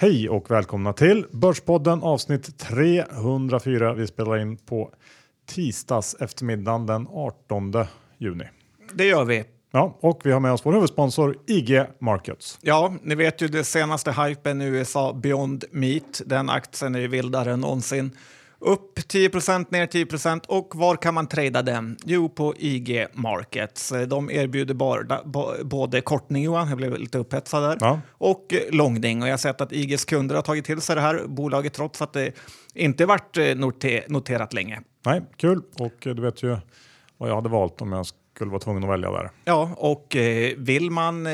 Hej och välkomna till Börspodden avsnitt 304. Vi spelar in på tisdags eftermiddagen den 18 juni. Det gör vi. Ja, och vi har med oss vår huvudsponsor IG Markets. Ja, ni vet ju det senaste hypen i USA, Beyond Meat. Den aktien är ju vildare än någonsin. Upp 10% ner 10% och var kan man trada den? Jo, på IG Markets. De erbjuder bara, både kortning, Johan, jag blev lite upphetsad där, ja. och långning. Och jag har sett att IGs kunder har tagit till sig det här bolaget trots att det inte varit eh, noterat länge. Nej, kul. Och du vet ju vad jag hade valt om jag skulle vara tvungen att välja där. Ja, och eh, vill man eh,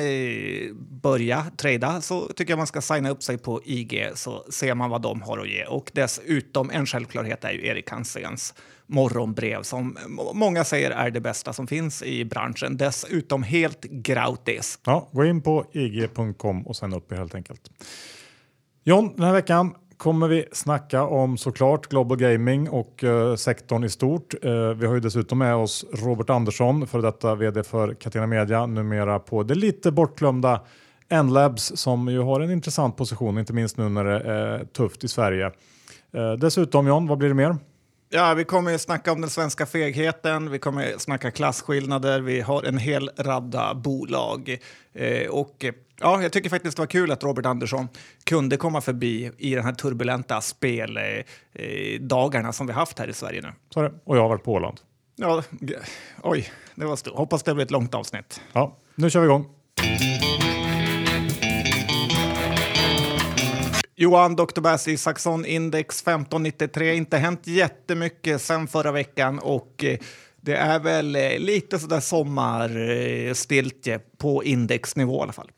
börja trada så tycker jag man ska signa upp sig på IG så ser man vad de har att ge. Och dessutom en självklarhet är ju Erik Hanséns morgonbrev som många säger är det bästa som finns i branschen. Dessutom helt gratis. Ja, gå in på ig.com och signa upp er helt enkelt. John, den här veckan kommer vi snacka om såklart Global Gaming och eh, sektorn i stort. Eh, vi har ju dessutom med oss Robert Andersson, för detta vd för Catena Media, numera på det lite bortglömda N-Labs som ju har en intressant position, inte minst nu när det är tufft i Sverige. Eh, dessutom John, vad blir det mer? Ja, vi kommer att snacka om den svenska fegheten, vi kommer snacka klasskillnader, vi har en hel radda bolag. Eh, och ja, jag tycker faktiskt det var kul att Robert Andersson kunde komma förbi i den här turbulenta speldagarna eh, som vi haft här i Sverige nu. Så det. Och jag har varit på Åland. Ja, oj, det var stort. Hoppas det blir ett långt avsnitt. Ja, nu kör vi igång. Johan Dr. Bass Isaksson, index 1593. Inte hänt jättemycket sen förra veckan och eh, det är väl eh, lite sådär sommarstiltje eh, på indexnivå i alla fall.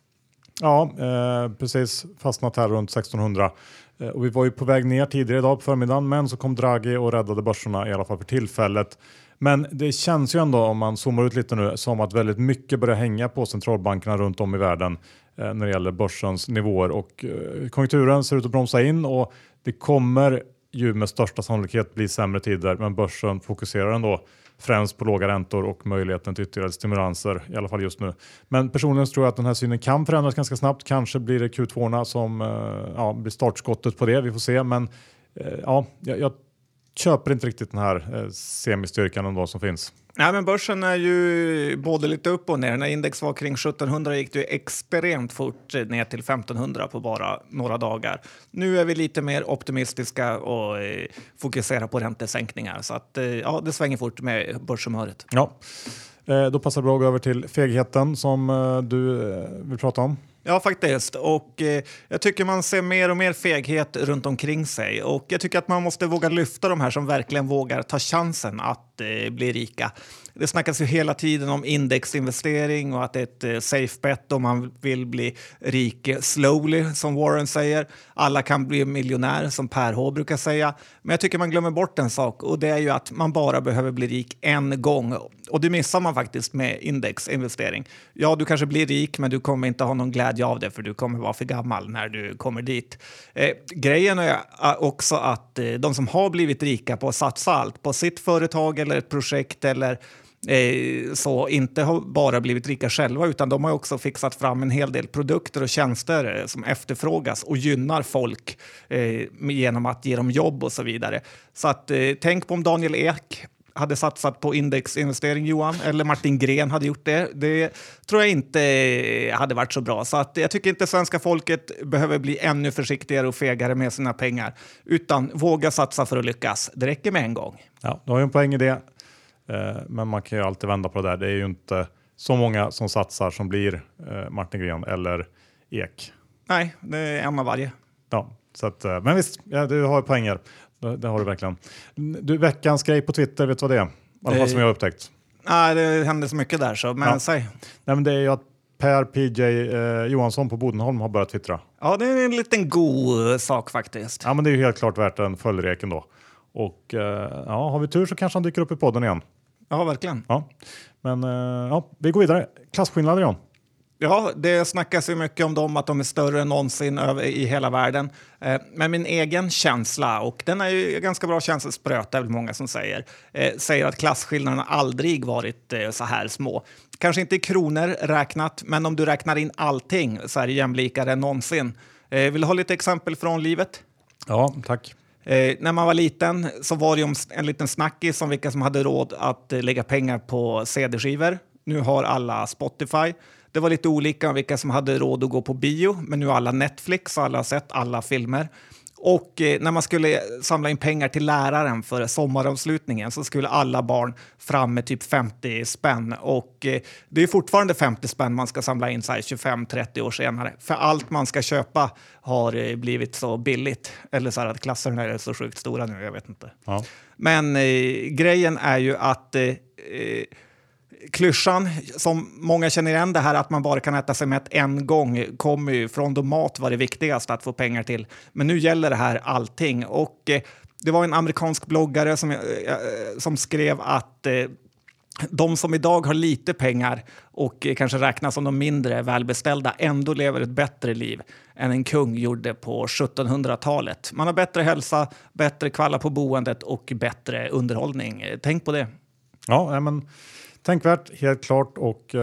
Ja, eh, precis fastnat här runt 1600. Eh, och vi var ju på väg ner tidigare idag på förmiddagen, men så kom Draghi och räddade börserna i alla fall för tillfället. Men det känns ju ändå om man zoomar ut lite nu som att väldigt mycket börjar hänga på centralbankerna runt om i världen eh, när det gäller börsens nivåer och eh, konjunkturen ser ut att bromsa in och det kommer ju med största sannolikhet bli sämre tider men börsen fokuserar ändå främst på låga räntor och möjligheten till ytterligare stimulanser i alla fall just nu. Men personligen tror jag att den här synen kan förändras ganska snabbt. Kanske blir det Q2 som eh, ja, blir startskottet på det. Vi får se, men eh, ja, jag, jag köper inte riktigt den här eh, semistyrkan ändå som finns. Nej, men börsen är ju både lite upp och ner. När index var kring 1700 gick det extremt fort ner till 1500 på bara några dagar. Nu är vi lite mer optimistiska och eh, fokuserar på räntesänkningar. Så att, eh, ja, det svänger fort med börshumöret. Ja, eh, då passar det bra att gå över till fegheten som du vill prata om. Ja, faktiskt. Och eh, jag tycker man ser mer och mer feghet runt omkring sig. Och jag tycker att man måste våga lyfta de här som verkligen vågar ta chansen att eh, bli rika. Det snackas ju hela tiden om indexinvestering och att det är ett eh, safe bet om man vill bli rik slowly, som Warren säger. Alla kan bli miljonär, som Per H brukar säga. Men jag tycker man glömmer bort en sak och det är ju att man bara behöver bli rik en gång. Och det missar man faktiskt med indexinvestering. Ja, du kanske blir rik, men du kommer inte ha någon glädje av det för du kommer vara för gammal när du kommer dit. Eh, grejen är eh, också att eh, de som har blivit rika på att satsa allt på sitt företag eller ett projekt eller eh, så inte har bara blivit rika själva utan de har också fixat fram en hel del produkter och tjänster eh, som efterfrågas och gynnar folk eh, genom att ge dem jobb och så vidare. Så att, eh, tänk på om Daniel Ek hade satsat på indexinvestering, Johan, eller Martin Gren hade gjort det. Det tror jag inte hade varit så bra. Så att jag tycker inte svenska folket behöver bli ännu försiktigare och fegare med sina pengar, utan våga satsa för att lyckas. Det räcker med en gång. Ja, du har ju en poäng i det. Eh, men man kan ju alltid vända på det där. Det är ju inte så många som satsar som blir eh, Martin Gren eller Ek. Nej, det är en av varje. Ja, så att, eh, men visst, ja, du har poänger. Det, har du verkligen. Du, veckans grej på Twitter, vet du vad det är? I alla fall som jag har upptäckt. Nej, det händer så mycket där så, men ja. säg. Nej, men det är ju att Per PJ eh, Johansson på Bodenholm har börjat twittra. Ja, det är en liten god sak faktiskt. Ja, men det är ju helt klart värt en följdreken då. Och eh, ja, har vi tur så kanske han dyker upp i podden igen. Ja, verkligen. Ja. Men eh, ja, vi går vidare. Klasskillnader John. Ja, det snackas ju mycket om dem, att de är större än någonsin i hela världen. Eh, men min egen känsla, och den är ju ganska bra känselspröt, är väl många som säger, säger att klasskillnaderna aldrig varit så här små. Kanske inte i kronor räknat, men om du räknar in allting så är det jämlikare än någonsin. Eh, vill du ha lite exempel från livet? Ja, tack. Eh, när man var liten så var det en liten snackis om vilka som hade råd att eh, lägga pengar på cd-skivor. Nu har alla Spotify. Det var lite olika om vilka som hade råd att gå på bio, men nu har alla Netflix och alla har sett alla filmer. Och eh, när man skulle samla in pengar till läraren för sommaravslutningen så skulle alla barn fram med typ 50 spänn. Och eh, det är fortfarande 50 spänn man ska samla in 25-30 år senare. För allt man ska köpa har eh, blivit så billigt. Eller så här att klasserna är så sjukt stora nu, jag vet inte. Ja. Men grejen är ju att klyschan som många känner igen, det här att man bara kan äta sig mätt en gång, kommer ju från då mat var det viktigaste att få pengar till. Men nu gäller det här allting. Och eh, det var en amerikansk bloggare som, eh, eh som skrev att eh, de som idag har lite pengar och eh, kanske räknas som de mindre välbeställda ändå lever ett bättre liv än en kung gjorde på 1700-talet. Man har bättre hälsa, bättre kvalla på boendet och bättre underhållning. Tänk på det. Ja, men Tänkvärt, helt klart. Och, uh,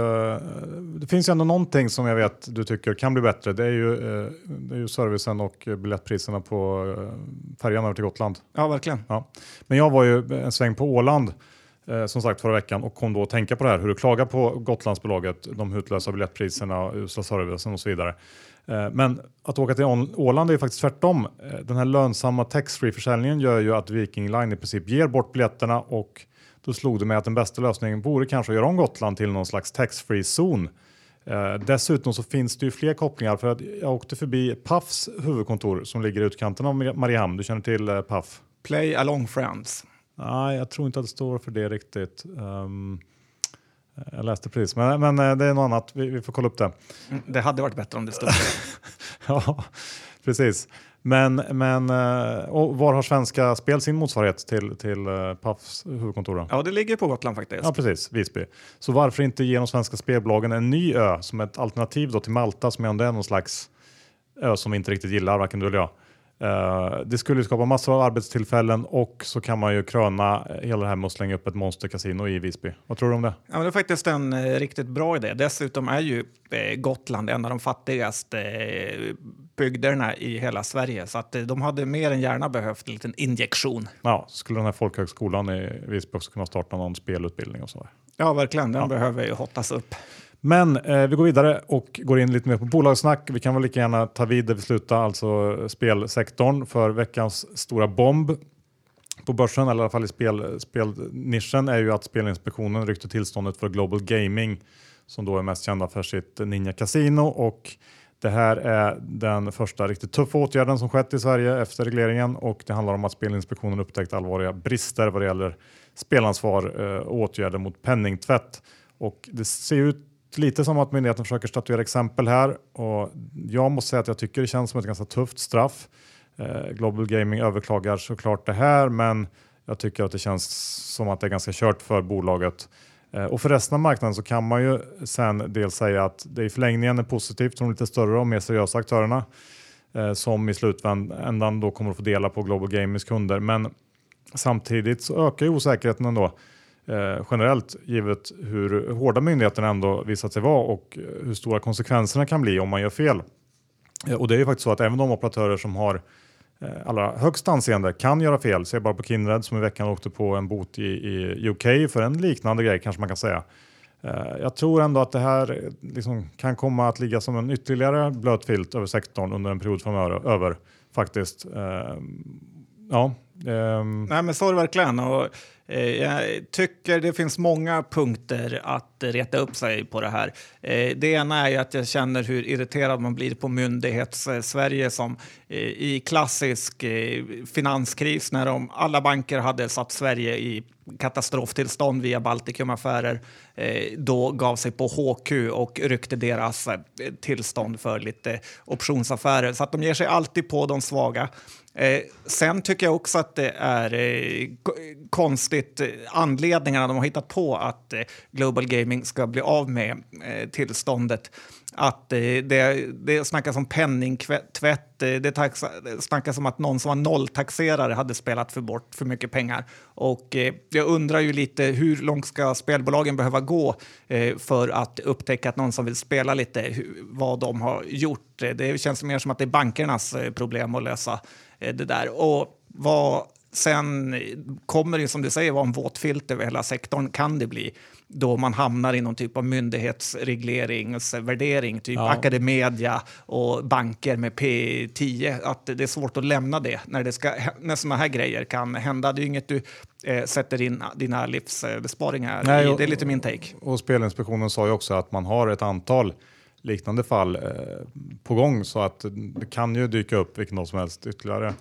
det finns ju ändå någonting som jag vet du tycker kan bli bättre. Det är ju, uh, det är ju servicen och biljettpriserna på uh, färjan över till Gotland. Ja, verkligen. Ja. Men jag var ju en sväng på Åland uh, som sagt förra veckan och kom då att tänka på det här hur du klagar på Gotlandsbolaget, de hutlösa biljettpriserna, usla servicen och så vidare. Men att åka till Åland är ju faktiskt tvärtom. Den här lönsamma taxfree-försäljningen gör ju att Viking Line i princip ger bort biljetterna och då slog det mig att den bästa lösningen vore kanske att göra om Gotland till någon slags taxfree zon. Eh, dessutom så finns det ju fler kopplingar för att jag åkte förbi Pafs huvudkontor som ligger i utkanten av Mariehamn. Du känner till eh, Paf? Play along friends. Nej, jag tror inte att det står för det riktigt. Um, jag läste precis, men, men eh, det är något annat. Vi, vi, får kolla upp det. Mm, det hade varit bättre om det stod. ja, precis. Men, men eh, och var har Svenska Spel sin motsvarighet till, till eh, Pafs huvudkontor? Då? Ja, det ligger på Gotland faktiskt. Ja, precis. Visby. Så varför inte ge de svenska spelbolagen en ny ö som ett alternativ då till Malta som ändå är någon slags ö som vi inte riktigt gillar, varken du eller jag. Uh, det skulle skapa massor av arbetstillfällen och så kan man ju kröna hela det här med att slänga upp ett monsterkasino i Visby. Vad tror du om det? Ja, det är faktiskt en eh, riktigt bra idé. Dessutom är ju eh, Gotland en av de fattigaste eh, bygderna i hela Sverige så att eh, de hade mer än gärna behövt en liten injektion. Ja, skulle den här folkhögskolan i Visby också kunna starta någon spelutbildning och så? Ja, verkligen. Den ja. behöver ju hottas upp. Men eh, vi går vidare och går in lite mer på bolagssnack. Vi kan väl lika gärna ta vid där vi slutar, alltså spelsektorn för veckans stora bomb på börsen, eller i alla fall i spel, spelnischen, är ju att Spelinspektionen ryckte tillståndet för Global Gaming som då är mest kända för sitt Ninja Casino och det här är den första riktigt tuffa åtgärden som skett i Sverige efter regleringen och det handlar om att Spelinspektionen upptäckt allvarliga brister vad det gäller spelansvar och eh, åtgärder mot penningtvätt. Och det ser ut lite som att myndigheten försöker statuera exempel här och jag måste säga att jag tycker det känns som ett ganska tufft straff. Eh, Global Gaming överklagar såklart det här men jag tycker att det känns som att det är ganska kört för bolaget. Eh, och för resten av marknaden så kan man ju sen dels säga att det i förlängningen är positivt för de lite större och mer seriösa aktörerna eh, som i slutändan då kommer att få dela på Global Gamings kunder. Men samtidigt så ökar ju osäkerheten ändå eh, generellt givet hur hårda myndigheterna ändå visat sig vara och hur stora konsekvenserna kan bli om man gör fel. Eh, och det är ju faktiskt så att även de operatörer som har eh, Eh, allra högst anseende kan göra fel. Se bara på Kindred som i veckan åkte på en bot i, i UK för en liknande grej kanske man kan säga. Eh, jag tror ändå att det här eh, liksom kan komma att ligga som en ytterligare blöt filt över sektorn under en period framöver faktiskt. Ja, Um... Nej, men så är det verkligen. Och, eh, jag tycker det finns många punkter att reta upp sig på det här. Eh, det ena är ju att jag känner hur irriterad man blir på myndighets-Sverige som eh, i klassisk eh, finanskris när de, alla banker hade satt Sverige i katastroftillstånd via Baltikumaffärer eh, då gav sig på HQ och ryckte deras eh, tillstånd för lite optionsaffärer. Så att de ger sig alltid på de svaga. Eh, sen tycker jag också att det är eh, konstigt eh, anledningarna de har hittat på att eh, Global Gaming ska bli av med eh, tillståndet. Att eh, det, det snackas om penningtvätt, eh, det snackas om att någon som var nolltaxerare hade spelat för bort för mycket pengar. Och eh, jag undrar ju lite hur långt ska spelbolagen behöva gå eh, för att upptäcka att någon som vill spela lite, hur, vad de har gjort. Det känns mer som att det är bankernas eh, problem att lösa det där. Och vad sen kommer det som du säger vara en våt filt över hela sektorn, kan det bli då man hamnar i någon typ av myndighetsregleringsvärdering, typ ja. Academedia och banker med P10. Att det är svårt att lämna det när, det ska, när såna här grejer kan hända. Det är ju inget du eh, sätter in dina livsbesparingar Nej, i. Det är lite min take. Och Spelinspektionen sa ju också att man har ett antal liknande fall eh, på gång så att det kan ju dyka upp vilken dag som helst ytterligare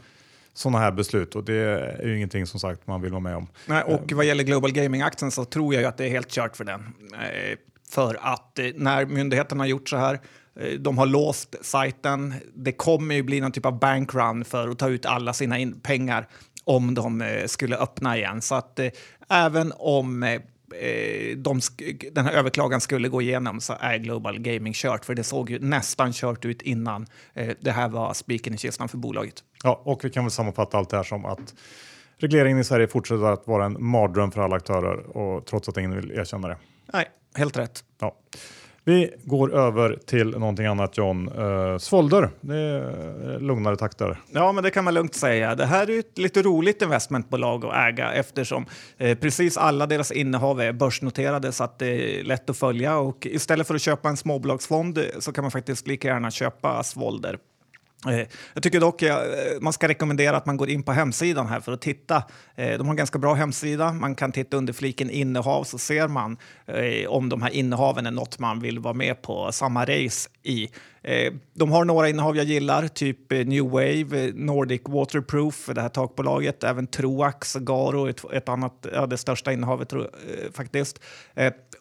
sådana här beslut och det är ju ingenting som sagt man vill vara med om. Nej, och vad gäller Global Gaming-aktien så tror jag ju att det är helt kört för den. Eh, för att eh, när myndigheterna har gjort så här de har låst sajten. Det kommer ju bli någon typ av bankrun för att ta ut alla sina pengar om de skulle öppna igen. Så att även om de den här överklagan skulle gå igenom så är Global Gaming kört. För det såg ju nästan kört ut innan eh, det här var spiken i kistan för bolaget. Ja, och vi kan väl sammanfatta allt det här som att regleringen i Sverige fortsätter att vara en mardröm för alla aktörer och trots att ingen vill erkänna det. Nej, helt rätt. Ja. Vi går över till någonting annat John. Uh, Svolder, det är lugnare takter. Ja, men det kan man lugnt säga. Det här är ett lite roligt investmentbolag att äga eftersom eh, precis alla deras innehav är börsnoterade så att det är lätt att följa och istället för att köpa en småbolagsfond så kan man faktiskt lika gärna köpa Svolder Eh, jag tycker dock eh, man ska rekommendera att man går in på hemsidan här för att titta. Eh, de har en ganska bra hemsida. Man kan titta under fliken innehav så ser man om de här innehaven är något man vill vara med på samma race i. De har några innehav jag gillar, typ New Wave, Nordic Waterproof, det här takbolaget, även Troax, Garo, ett, ett annat, ja, det största innehavet faktiskt.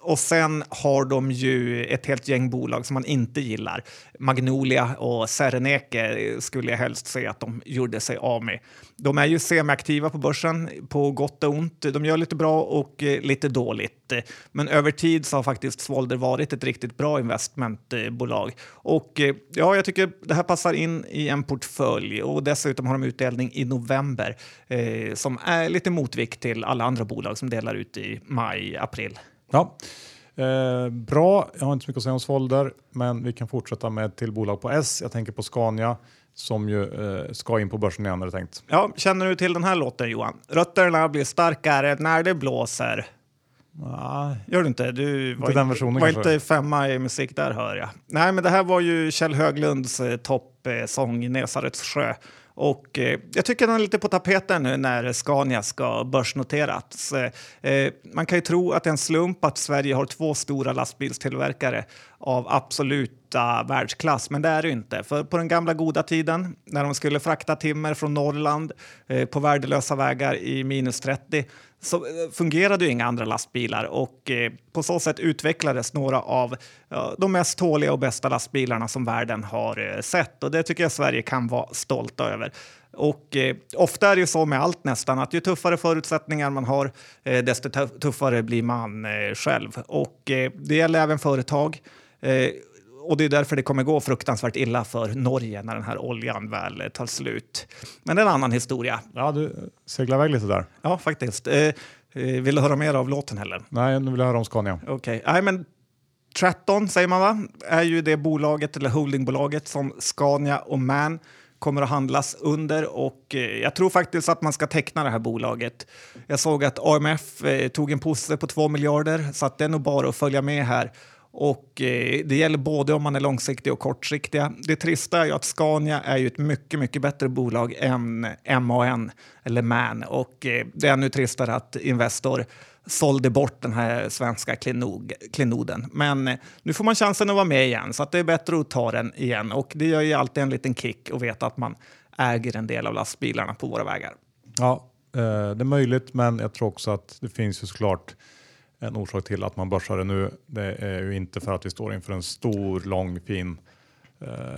Och sen har de ju ett helt gäng bolag som man inte gillar. Magnolia och Sereneke skulle jag helst se att de gjorde sig av med. De är ju semiaktiva på börsen, på gott och ont. De gör lite bra och eh, lite dåligt. Men över tid så har faktiskt Svolder varit ett riktigt bra investmentbolag. Och eh, ja, jag tycker det här passar in i en portfölj och dessutom har de utdelning i november eh, som är lite motvikt till alla andra bolag som delar ut i maj, april. Ja. Eh, bra, jag har inte så mycket att säga om Svolder, men vi kan fortsätta med till bolag på S. Jag tänker på Scania som ju eh, ska in på börsen igen det tänkt. Ja, känner du till den här låten Johan? Rötterna blir starkare när det blåser. Nej. Gör du inte? Du var, den versionen var inte femma i musik där hör jag. Nej, men det här var ju Kjell Höglunds eh, toppsång eh, Nesarets sjö. Och eh, jag tycker den är lite på tapeten nu när Scania ska börsnoteras. Eh, eh, man kan ju tro att det är en slump att Sverige har två stora lastbilstillverkare av absoluta världsklass, men det är det inte. För på den gamla goda tiden när de skulle frakta timmer från Norrland eh, på värdelösa vägar i minus 30 så eh, fungerade ju inga andra lastbilar och eh, på så sätt utvecklades några av de mest tåliga och bästa lastbilarna som världen har eh, sett och det tycker jag Sverige kan vara stolta över. Och eh, ofta är det ju så med allt nästan att ju tuffare förutsättningar man har eh, desto tuffare blir man eh, själv. Och det gäller även företag och det är därför det kommer gå fruktansvärt illa för Norge när den här oljan väl tar slut. Men det är en annan historia. Ja, du seglar iväg lite där. Ja, faktiskt. vill du höra mer av låten heller? Nej, nu vill jag höra om Scania. Okej, okay. men Tratton säger man va? Är ju det bolaget eller holdingbolaget som Scania och MAN kommer att handlas under och eh, jag tror faktiskt att man ska teckna det här bolaget. Jag såg att AMF eh, tog en påse på 2 miljarder så att det är nog bara att följa med här. Och eh, det gäller både om man är långsiktig och kortsiktiga. Det trista är ju att Scania är ju ett mycket, mycket bättre bolag än MAN eller MAN och eh, det är ännu tristare att Investor sålde bort den här svenska klinog, klinoden. Men eh, nu får man chansen att vara med igen, så att det är bättre att ta den igen. Och det gör ju alltid en liten kick att veta att man äger en del av lastbilarna på våra vägar. Ja, eh, det är möjligt, men jag tror också att det finns ju såklart en orsak till att man börsar det nu. Det är ju inte för att vi står inför en stor, lång, fin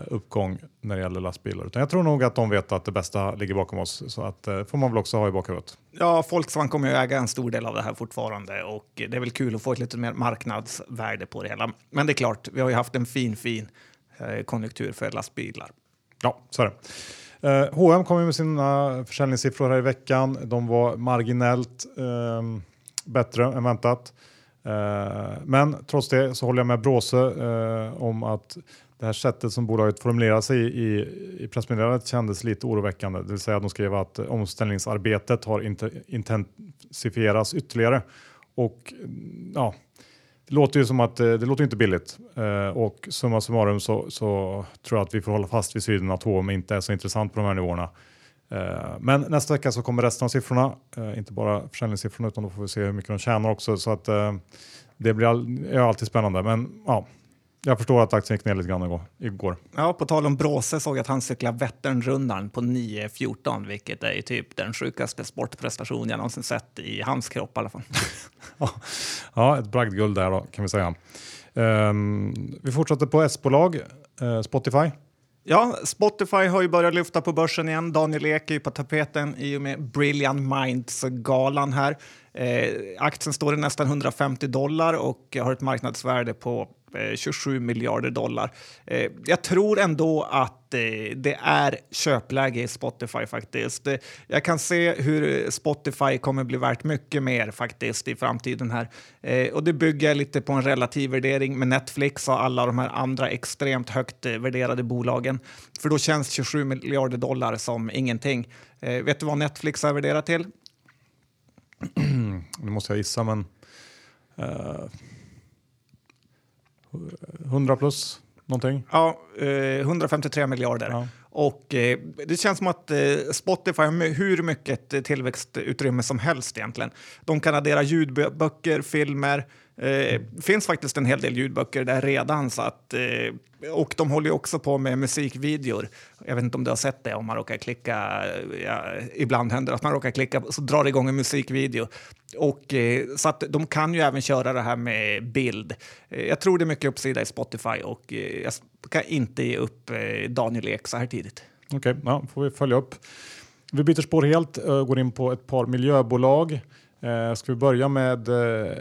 uppgång när det gäller lastbilar. Utan jag tror nog att de vet att det bästa ligger bakom oss. Så att eh, får man väl också ha i bakhuvudet. Ja, Volkswagen kommer ju äga en stor del av det här fortfarande och det är väl kul att få ett lite mer marknadsvärde på det hela. Men det är klart, vi har ju haft en fin, fin eh, konjunktur för lastbilar. Ja, så är det. Eh, H&M kom med sina försäljningssiffror här i veckan. De var marginellt eh, bättre än väntat. Eh, men trots det så håller jag med Bråse eh, om att det här sättet som bolaget formulerar sig i, i, pressmeddelandet kändes lite oroväckande. Det vill säga att de skrev att omställningsarbetet har intensifierats ytterligare. Och mm, ja, det låter ju som att eh, det låter inte billigt och summa summarum så, så tror jag att vi får hålla fast vid synen att H&M inte är så intressant på de här nivåerna. Eh, men nästa vecka så kommer resten av siffrorna, inte bara försäljningssiffrorna utan då får vi se hur mycket de tjänar också så att det blir all, är alltid spännande. Men ja, jag förstår att aktien gick ner lite grann igår. Ja, på tal om Bråse såg jag att han cyklade Vätternrundan på 9.14, vilket är typ den sjukaste sportprestation jag någonsin sett i hans kropp i alla fall. ja, ett bragdguld där då kan vi säga. Um, vi fortsätter på S-bolag, uh, Spotify. Ja, Spotify har ju börjat lyfta på börsen igen. Daniel Ek är ju på tapeten i och med Brilliant Minds-galan här. Eh, aktien står i nästan 150 dollar och har ett marknadsvärde på Eh, 27 miljarder dollar. Eh, jag tror ändå att eh, det är köpläge i Spotify faktiskt. Jag kan se hur Spotify kommer bli värt mycket mer faktiskt i framtiden här. Och det bygger lite på en relativ värdering med Netflix och alla de här andra extremt högt värderade bolagen. För då känns 27 miljarder dollar som ingenting. Vet du vad Netflix är värderat till? Nu måste jag gissa, men... Uh 100 plus någonting? Ja, eh, 153 miljarder. Ja. Och eh, det känns som att eh, Spotify har hur mycket tillväxtutrymme som helst egentligen. De kan addera ljudböcker, filmer, det eh, finns faktiskt en hel del ljudböcker där redan. Så att, eh, och de håller också på med musikvideor. Jag vet inte om du har sett det, om man råkar klicka, ja, ibland händer det att man råkar klicka så drar det igång en musikvideo. Och, eh, så att de kan ju även köra det här med bild. Eh, jag tror det är mycket uppsida i Spotify och eh, jag kan inte ge upp eh, Daniel Ek så här tidigt. Okej, okay, ja, får vi följa upp. Vi byter spår helt och går in på ett par miljöbolag. Eh, ska vi börja med eh,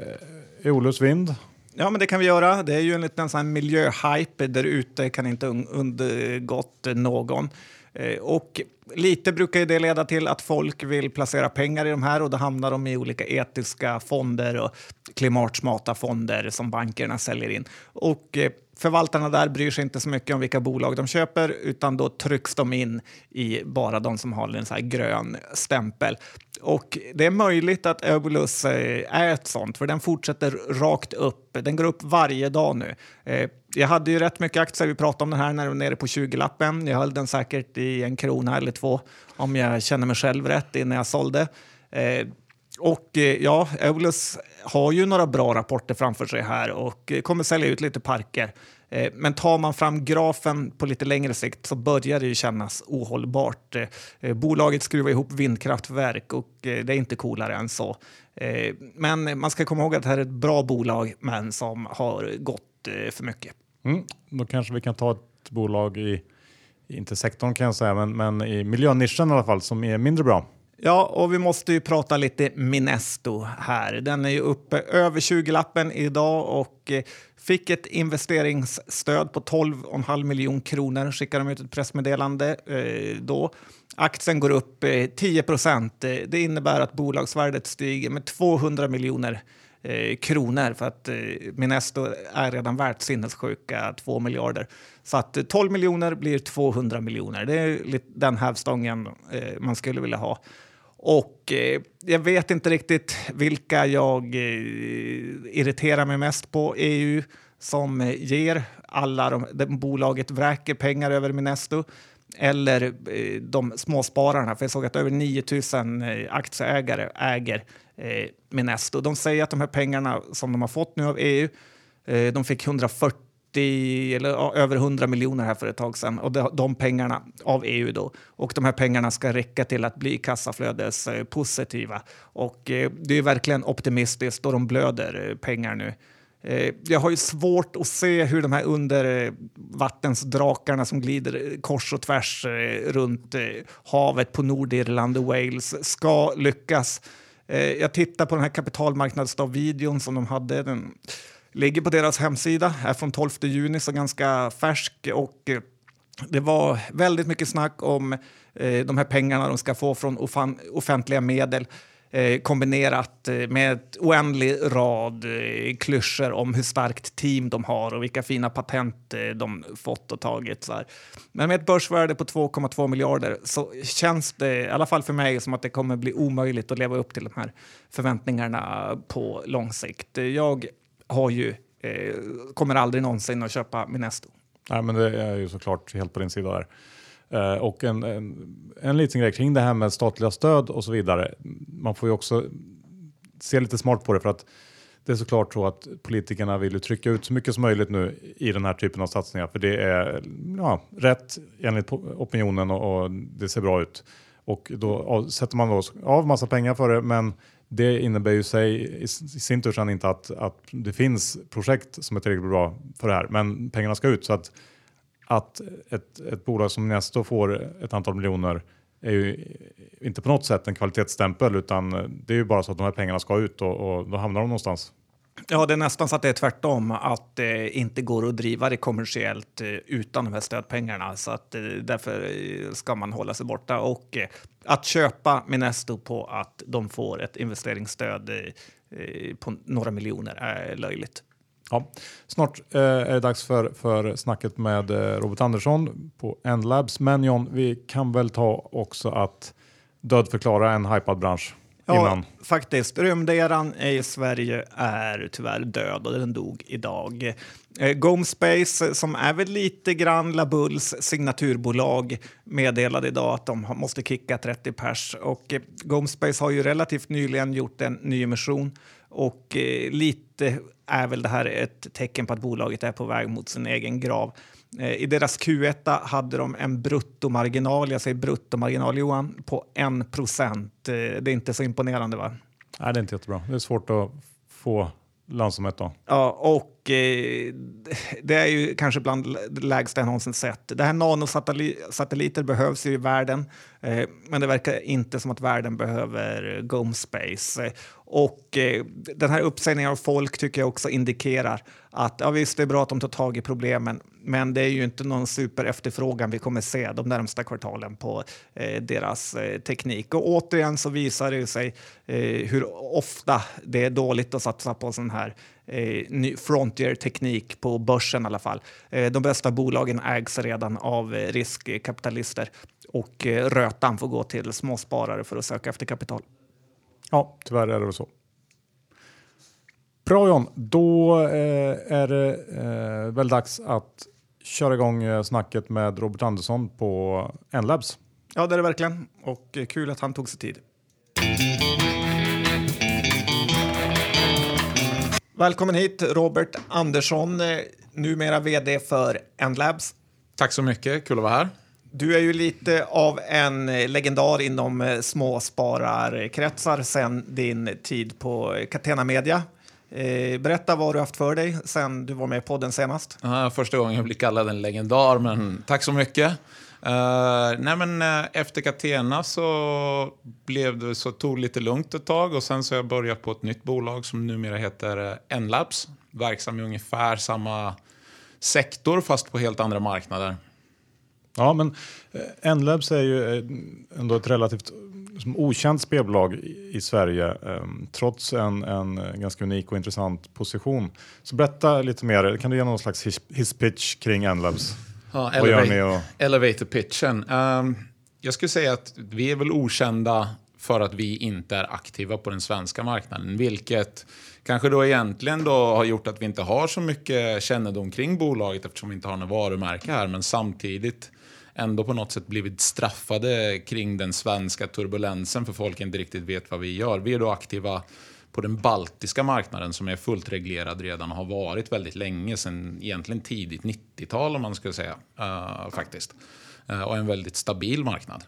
Eolus Vind. Ja, men det kan vi göra. Det är ju en liten sån miljöhype där ute, kan inte undgått någon. Eh, och lite brukar det leda till att folk vill placera pengar i de här och då hamnar de i olika etiska fonder och klimatsmarta fonder som bankerna säljer in. Och eh, förvaltarna där bryr sig inte så mycket om vilka bolag de köper utan då trycks de in i bara de som har en så grön stämpel. Och det är möjligt att Evolus eh, är ett sånt, för den fortsätter rakt upp. Den går upp varje dag nu. Eh, jag hade ju rätt mycket aktier, vi pratade om den här när den var nere på 20-lappen. Jag höll den säkert i en krona eller två om jag känner mig själv rätt innan jag sålde. Eh, och eh, ja, Evolus har ju några bra rapporter framför sig här och eh, kommer sälja ut lite parker. Eh, men tar man fram grafen på lite längre sikt så börjar det ju kännas ohållbart. Bolaget skruvar ihop vindkraftverk och det är inte coolare än så. Men man ska komma ihåg att det här är ett bra bolag men som har gått för mycket. Mm, då kanske vi kan ta ett bolag i, inte sektorn kan jag säga, men, men i miljönischen i alla fall som är mindre bra. Ja, och vi måste ju prata lite Minesto här. Den är ju uppe över 20-lappen idag och eh, fick ett investeringsstöd på 12,5 miljoner kronor. Skickade de ut ett pressmeddelande eh, då. Aktien går upp eh, 10 procent. Eh, det innebär att bolagsvärdet stiger med 200 miljoner eh, kronor för att eh, Minesto är redan värt sinnessjuka 2 miljarder. Så att eh, 12 miljoner blir 200 miljoner. Det är den hävstången eh, man skulle vilja ha. Och eh, jag vet inte riktigt vilka jag eh, irriterar mig mest på. EU som eh, ger alla de, de bolaget vräker pengar över Minesto eller eh, de småspararna. För jag såg att över 9000 eh, aktieägare äger eh, Minesto. De säger att de här pengarna som de har fått nu av EU, eh, de fick 140 eller ja, över 100 miljoner här för ett tag sedan. Och de, de pengarna av EU då. Och de här pengarna ska räcka till att bli kassaflödespositiva. Och eh, det är verkligen optimistiskt och de blöder eh, pengar nu. Eh, jag har ju svårt att se hur de här undervattensdrakarna eh, som glider eh, kors och tvärs eh, runt eh, havet på Nordirland och Wales ska lyckas. Jag tittar på den här kapitalmarknadsdag-videon som de hade. Den ligger på deras hemsida, är från 12 juni, så ganska färsk. Och eh, det var väldigt mycket snack om eh, de här pengarna de ska få från offentliga medel eh, kombinerat eh, med ett oändlig rad eh, klyschor om hur starkt team de har och vilka fina patent eh, de fått och tagit. Så här. Men med ett börsvärde på 2,2 miljarder så känns det, i alla fall för mig, som att det kommer bli omöjligt att leva upp till de här förväntningarna på lång sikt. Jag har ju, eh, kommer aldrig någonsin att köpa Minesto. Nej, men det är ju såklart helt på din sida där. Eh, och en, en, en liten grej kring det här med statliga stöd och så vidare. Man får ju också se lite smart på det för att det är såklart så att politikerna vill ju trycka ut så mycket som möjligt nu i den här typen av satsningar för det är ja, rätt enligt opinionen och, och, det ser bra ut. Och då sätter man då av massa pengar för det men det innebär ju sig i sin tur inte att, att det finns projekt som är tillräckligt bra för det här men pengarna ska ut så att att ett, ett bolag som Nesto får ett antal miljoner är ju inte på något sätt en kvalitetsstämpel utan det är ju bara så att de här pengarna ska ut och, och då hamnar de någonstans. Ja, det är nästan så att det är tvärtom, att det inte går att driva det kommersiellt eh, utan de här stödpengarna. Så att eh, därför ska man hålla sig borta. Och att köpa Minesto på att de får ett investeringsstöd på några miljoner är löjligt. Ja, snart eh, är det dags för, för snacket med eh, Robert Andersson på Endlabs. Men John, vi kan väl ta också att dödförklara en hypad bransch. Ja, innan. faktiskt. Rymderan i Sverige är tyvärr död och den dog idag. Eh, Gomespace, som är väl lite grann Labulls signaturbolag, meddelade idag att de måste kicka 30 pers. Och eh, Gomespace har ju relativt nyligen gjort en nyemission och eh, lite är väl det här ett tecken på att bolaget är på väg mot sin egen grav. Eh, I deras Q1 hade de en bruttomarginal, jag säger bruttomarginal Johan, på 1 procent. Eh, det är inte så imponerande va? Nej, det är inte jättebra. Det är svårt att få lönsamhet då. Ja, och eh, det är ju kanske bland det lägsta jag någonsin sett. Det här nanosatelliter behövs ju i världen, eh, men det verkar inte som att världen behöver GoMspace. Och eh, den här uppsägningen av folk tycker jag också indikerar att ja, visst, det är bra att de tar tag i problemen, men det är ju inte någon super efterfrågan vi kommer se de närmsta kvartalen på eh, deras eh, teknik. Och återigen så visar det sig eh, hur ofta det är dåligt att satsa på sån här eh, frontier-teknik på börsen i alla fall. Eh, de bästa bolagen ägs redan av eh, riskkapitalister och rötan får gå till småsparare för att söka efter kapital. Ja, tyvärr är det väl så. Bra John, då är det väl dags att köra igång snacket med Robert Andersson på Enlabs. Ja, det är det verkligen och kul att han tog sig tid. Välkommen hit Robert Andersson, eh, numera vd för Enlabs. Tack så mycket, kul att vara här. Du är ju lite av en legendar inom småspararkretsar sen din tid på Catena Media. Eh, berätta vad du haft för dig sen du var med i podden senast. Första gången jag blir kallad en legendar, men tack så mycket. Uh, nej men, uh, efter Catena så, blev det, så tog det lite lugnt ett tag och sen så har jag börjat på ett nytt bolag som numera heter eh, Enlabs. Verksam i ungefär samma sektor fast på helt andra marknader. Ja, men Enlabs är ju ändå ett relativt som okänt spelbolag i Sverige ehm, trots en, en ganska unik och intressant position. Så berätta lite mer, kan du ge någon slags hisspitch kring Enlabs? Ja? Och... Elevator pitchen. Um, jag skulle säga att vi är väl okända för att vi inte är aktiva på den svenska marknaden, vilket kanske då egentligen då har gjort att vi inte har så mycket kännedom kring bolaget eftersom vi inte har något varumärke här, men samtidigt ändå på något sätt blivit straffade kring den svenska turbulensen för folk inte riktigt vet vad vi gör. Vi är då aktiva på den baltiska marknaden som är fullt reglerad redan och har varit väldigt länge, sedan egentligen tidigt 90-tal om man ska säga. Uh, faktiskt. Uh, och en väldigt stabil marknad.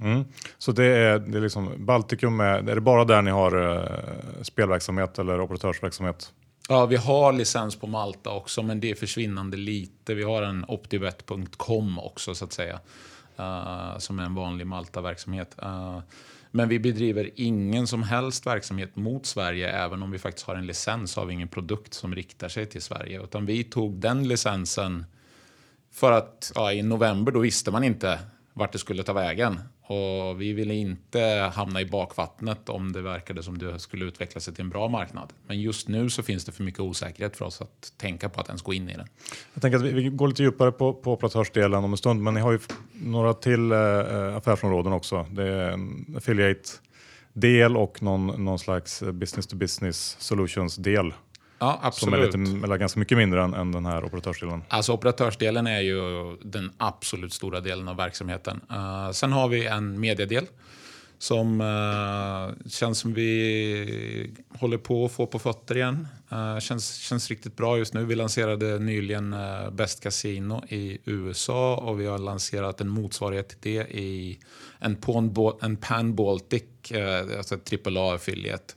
Mm. Så det är, det är liksom Baltikum, är, är det bara där ni har uh, spelverksamhet eller operatörsverksamhet? Ja, vi har licens på Malta också, men det är försvinnande lite. Vi har en optibet.com också, så att säga, uh, som är en vanlig Malta-verksamhet. Uh, men vi bedriver ingen som helst verksamhet mot Sverige. Även om vi faktiskt har en licens har vi ingen produkt som riktar sig till Sverige. Utan vi tog den licensen för att ja, i november då visste man inte vart det skulle ta vägen. Och vi ville inte hamna i bakvattnet om det verkade som det skulle utveckla sig till en bra marknad. Men just nu så finns det för mycket osäkerhet för oss att tänka på att ens gå in i den. Jag tänker att vi, vi går lite djupare på, på operatörsdelen om en stund, men ni har ju några till eh, eh, affärsområden också. Det är en affiliate-del och någon, någon slags eh, business to business solutions-del. Ja, absolut. Som är lite, eller ganska mycket mindre än, än den här operatörsdelen. Alltså operatörsdelen är ju den absolut stora delen av verksamheten. Uh, sen har vi en mediedel som uh, känns som vi håller på att få på fötter igen. Uh, känns, känns riktigt bra just nu. Vi lanserade nyligen uh, Best Casino i USA och vi har lanserat en motsvarighet till det i en, en Pan Baltic, uh, alltså ett AAA-affiliate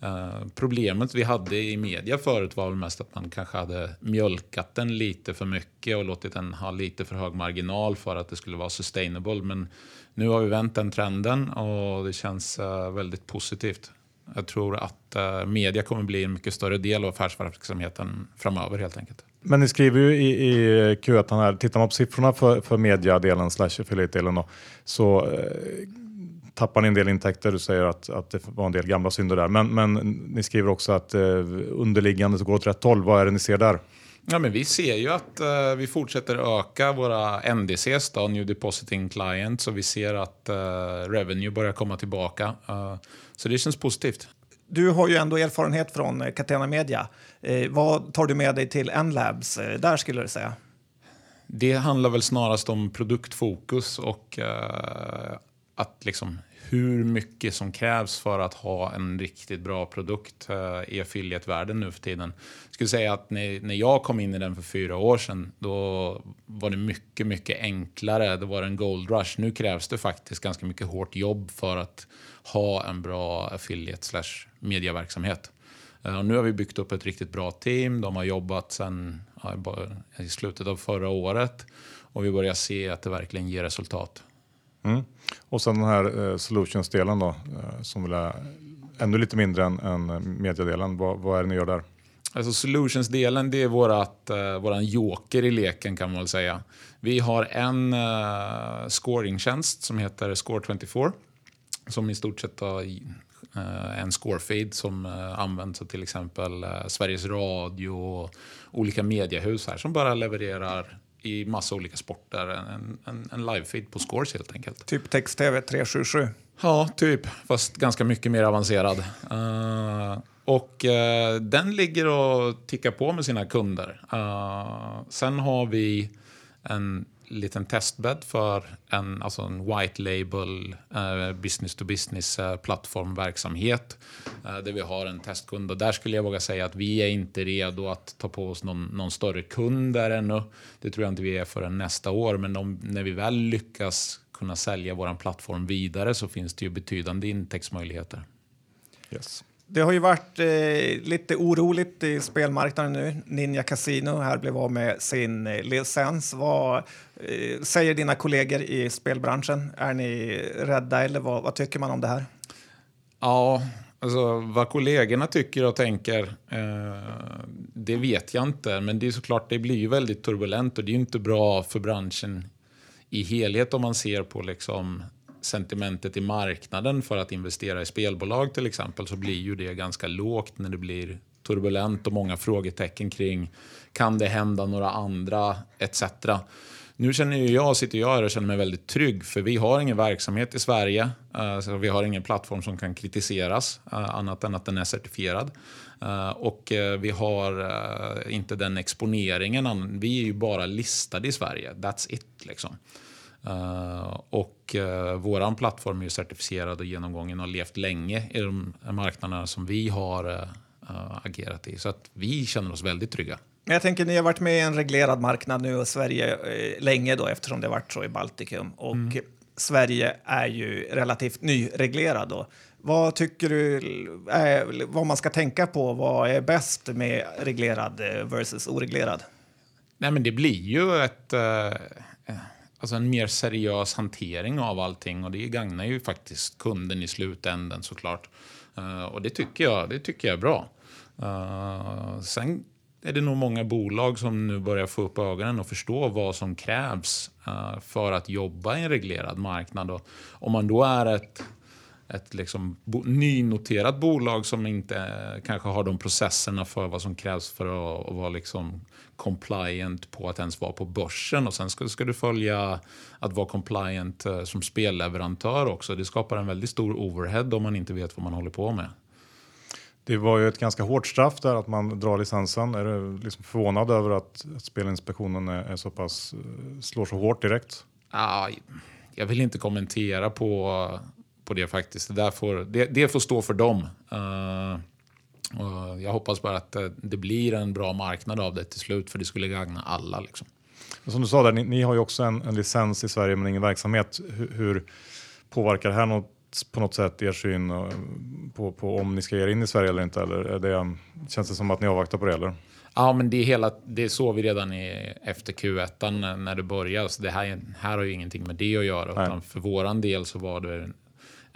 Eh, problemet vi hade i media förut var väl mest att man kanske hade mjölkat den lite för mycket och låtit den ha lite för hög marginal för att det skulle vara sustainable. Men nu har vi vänt den trenden och det känns eh, väldigt positivt. Jag tror att eh, media kommer bli en mycket större del av affärsverksamheten framöver helt enkelt. Men ni skriver ju i, i Q1 här, tittar man på siffrorna för, för mediadelen slash affiliate-delen så tappar ni en del intäkter. Du säger att, att det var en del gamla synder där. Men, men ni skriver också att eh, underliggande går åt rätt håll. Vad är det ni ser där? Ja, men vi ser ju att uh, vi fortsätter öka våra NDCs, då, New Depositing Clients, och vi ser att uh, revenue börjar komma tillbaka. Uh, så det känns positivt. Du har ju ändå erfarenhet från Catena Media. vad tar du med dig till N-Labs där skulle du säga? Det handlar väl snarast om produktfokus och att liksom hur mycket som krävs för att ha en riktigt bra produkt eh, i affiliate-världen nu för tiden. Jag skulle säga att när, jag kom in i den för fyra år sedan, då var det mycket, mycket enklare. Det var en gold rush. Nu krävs det faktiskt ganska mycket hårt jobb för att ha en bra affiliate slash mediaverksamhet. Eh, nu har vi byggt upp ett riktigt bra team. De har jobbat sedan i slutet av förra året och vi börjar se att det verkligen ger resultat. Mm. Och sen den här eh, solutions-delen då, eh, som är ännu lite mindre än, än eh, mediadelen. Vad, vad är det ni gör där? Alltså solutions-delen det är vårat, eh, våran joker i leken kan man väl säga. Vi har en eh, scoringtjänst som heter Score24 som i stort sett har eh, en scorefeed som eh, används av till exempel eh, Sveriges Radio och olika mediehus här som bara levererar i massa olika sporter. En, en, en live-feed på scores helt enkelt. Typ text-tv 377? Ja, typ. Fast ganska mycket mer avancerad. Uh, och uh, den ligger och tickar på med sina kunder. Uh, sen har vi en liten testbädd för en, alltså en white label eh, business to business eh, plattformverksamhet eh, där vi har en testkund. Och där skulle jag våga säga att vi är inte redo att ta på oss någon, någon större kund där ännu. Det tror jag inte vi är förrän nästa år. Men om, när vi väl lyckas kunna sälja vår plattform vidare så finns det ju betydande intäktsmöjligheter. Yes. Det har ju varit eh, lite oroligt i spelmarknaden nu. Ninja Casino här blev av med sin eh, licens. Vad eh, säger dina kollegor i spelbranschen? Är ni rädda eller vad, vad, tycker man om det här? Ja, alltså vad kollegorna tycker och tänker, eh, det vet jag inte. Men det är såklart, det blir ju väldigt turbulent och det är ju inte bra för branschen i helhet om man ser på liksom sentimentet i marknaden för att investera i spelbolag till exempel så blir ju det ganska lågt när det blir turbulent och många frågetecken kring kan det hända några andra etc. Nu känner jag, sitter jag här och känner mig väldigt trygg för vi har ingen verksamhet i Sverige. Eh, så vi har ingen plattform som kan kritiseras eh, annat än att den är certifierad. Eh, och vi har inte den exponeringen. Vi är ju bara listade i Sverige. That's it liksom. Uh, och uh, våran plattform är certifierad och genomgången och har levt länge i de marknaderna som vi har uh, agerat i. Så att vi känner oss väldigt trygga. Jag tänker, ni har varit med i en reglerad marknad nu och Sverige eh, länge då eftersom det varit så i Baltikum. Och mm. Sverige är ju relativt nyreglerad då. Vad tycker du är, vad man ska tänka på? Vad är bäst med reglerad eh, versus oreglerad? Nej, men det blir ju ett, eh, alltså en mer seriös hantering av allting och det gagnar ju faktiskt kunden i slutändan såklart. Uh, och det tycker, jag, det tycker jag är bra. Uh, sen är det nog många bolag som nu börjar få upp ögonen och förstå vad som krävs uh, för att jobba i en reglerad marknad. Och om man då är ett ett liksom bo, nynoterat bolag som inte kanske har de processerna för vad som krävs för att, att vara liksom compliant på att ens vara på börsen. Och sen ska, ska du följa att vara compliant eh, som spelleverantör också. Det skapar en väldigt stor overhead om man inte vet vad man håller på med. Det var ju ett ganska hårt straff där att man drar licensen. Är du liksom förvånad över att, att Spelinspektionen är, är så pass, eh, slår så hårt direkt? Ah, jag vill inte kommentera på på det faktiskt. Det, får, det, det får stå för dem. Uh, jag hoppas bara att det blir en bra marknad av det till slut, för det skulle gagna alla. Liksom. Som du sa, där, ni, ni har ju också en, en, licens i Sverige men ingen verksamhet. Hur, hur påverkar det här något, på något sätt er syn eh, på, på, om ni ska ge er in i Sverige eller inte? Eller är det, känns det som att ni avvaktar på det? Eller? Ja, men det är, hela, det såg vi redan i, efter Q1 när det började. Så det här, här har ju ingenting med det att göra. Utan för våran del så var det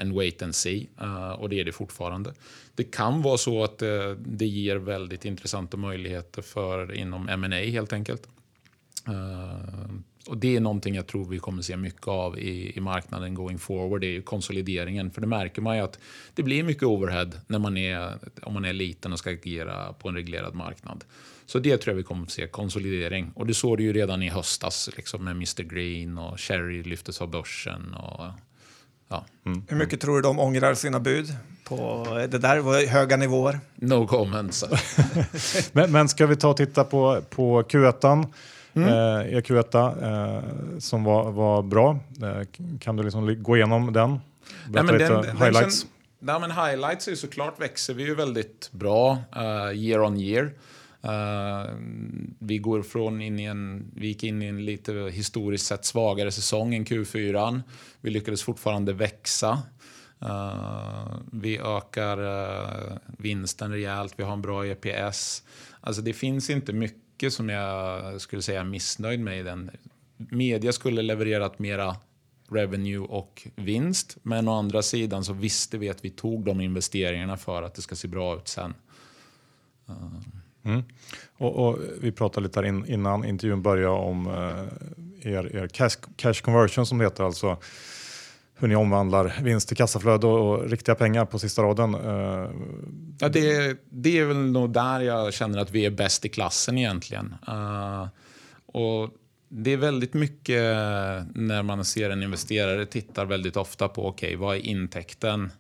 en wait and see eh, och det är det fortfarande. Det kan vara så att eh, det ger väldigt intressanta möjligheter för inom M&A helt enkelt. Eh, och det är någonting jag tror vi kommer se mycket av i, i marknaden going forward. Det är ju konsolideringen. För det märker man ju att det blir mycket overhead när man är, om man är liten och ska agera på en reglerad marknad. Så det tror jag vi kommer att se, konsolidering. Och det såg du ju redan i höstas liksom med Mr Green och Cherry lyftes av börsen. Och Ja. Mm. Hur mycket tror du de ångrar sina bud? På, det där var höga nivåer. No comments. men, men ska vi ta och titta på, på Q1? Mm. Eh, Q1 eh, som var, var bra. Eh, kan du liksom gå igenom den? Berätta lite den, highlights. Den, ja, men highlights är såklart växer vi ju väldigt bra uh, year on year. Uh, vi går från in i en, vi gick in i en lite historiskt sett svagare säsong än Q4. Vi lyckades fortfarande växa. Uh, vi ökar uh, vinsten rejält, vi har en bra EPS. Alltså det finns inte mycket som jag skulle säga är missnöjd med i den. Media skulle levererat mera revenue och vinst. Men å andra sidan så visste vi att vi tog de investeringarna för att det ska se bra ut sen. Uh. Mm. Och, och, vi pratade lite in, innan intervjun började om eh, er, er cash, cash, conversion som det heter, alltså hur ni omvandlar vinst till kassaflöde och, och riktiga pengar på sista raden. Eh. Ja, det, det är väl nog där jag känner att vi är bäst i klassen egentligen. Uh, och det är väldigt mycket när man ser en investerare tittar väldigt ofta på okej, okay, vad är intäkten?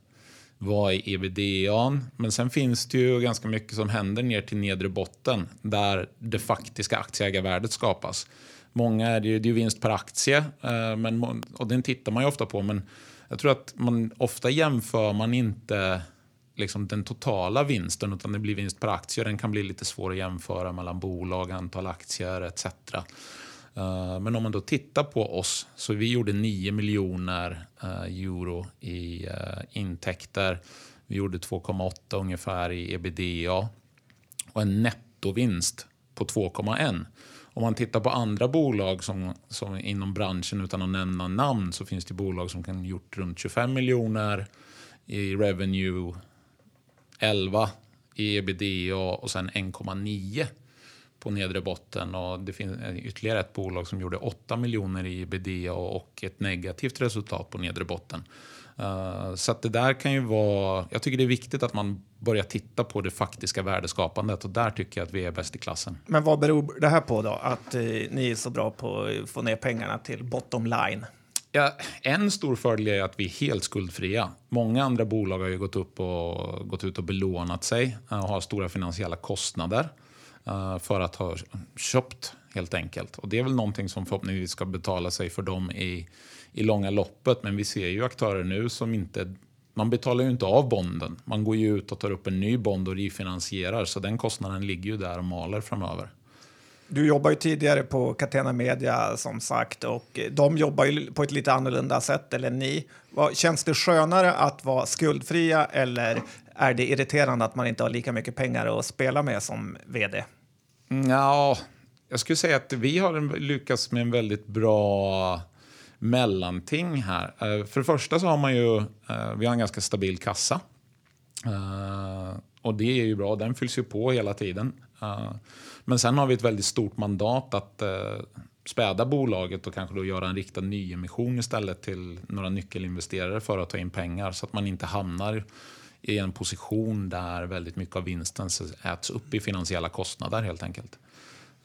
Vad är ebitda? Men sen finns det ju ganska mycket som händer ner till nedre botten där det faktiska aktieägarvärdet skapas. Många är det ju, det är vinst per aktie eh, men, och den tittar man ju ofta på. Men jag tror att man ofta jämför man inte liksom den totala vinsten utan det blir vinst per aktie. Den kan bli lite svår att jämföra mellan bolag, antal aktier etc. Eh, men om man då tittar på oss, så vi gjorde 9 miljoner eh, euro i eh, intäkter. Vi gjorde 2,8 ungefär i ebitda och en nettovinst på 2,1. Om man tittar på andra bolag som, som inom branschen utan att nämna namn så finns det bolag som kan gjort runt 25 miljoner i revenue, 11 i ebitda och sen 1,9 på nedre botten. Och det finns ytterligare ett bolag som gjorde 8 miljoner i ebitda och ett negativt resultat på nedre botten. Uh, så det där kan ju vara... Jag tycker det är viktigt att man börjar titta på det faktiska värdeskapandet och där tycker jag att vi är bäst i klassen. Men vad beror det här på då? Att eh, ni är så bra på att få ner pengarna till bottom line? Ja, en stor fördel är att vi är helt skuldfria. Många andra bolag har ju gått, upp och, gått ut och belånat sig och har stora finansiella kostnader. Eh, för att ha köpt helt enkelt. Och Det är väl någonting som förhoppningsvis ska betala sig för dem i, i långa loppet. Men vi ser ju aktörer nu som inte man betalar ju inte av bonden. Man går ju ut och tar upp en ny bond och refinansierar. Så den kostnaden ligger ju där och maler framöver. Du jobbar ju tidigare på Catena Media som sagt och de jobbar ju på ett lite annorlunda sätt eller ni. Känns det skönare att vara skuldfria eller är det irriterande att man inte har lika mycket pengar att spela med som vd? Mm, ja, jag skulle säga att vi har lyckats med en väldigt bra mellanting här. Eh, för det första så har man ju, eh, vi har en ganska stabil kassa. Eh, och det är ju bra, den fylls ju på hela tiden. Men sen har vi ett väldigt stort mandat att späda bolaget och kanske då göra en riktad nyemission istället till några nyckelinvesterare för att ta in pengar så att man inte hamnar i en position där väldigt mycket av vinsten äts upp i finansiella kostnader helt enkelt.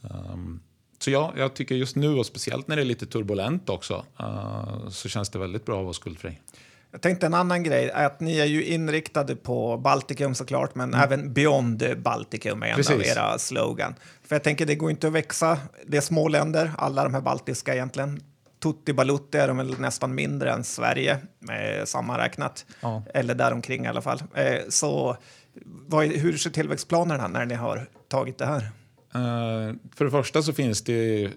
Um, så ja, jag tycker just nu och speciellt när det är lite turbulent också uh, så känns det väldigt bra att vara skuldfri. Jag tänkte en annan grej är att ni är ju inriktade på Baltikum såklart, men mm. även Beyond Baltikum är en Precis. av era slogan. För jag tänker det går inte att växa. Det är små länder, alla de här baltiska egentligen. Tutti Balutti är de väl nästan mindre än Sverige eh, sammanräknat, ja. eller däromkring i alla fall. Eh, så vad, hur ser tillväxtplanerna när ni har tagit det här? Uh, för det första så finns det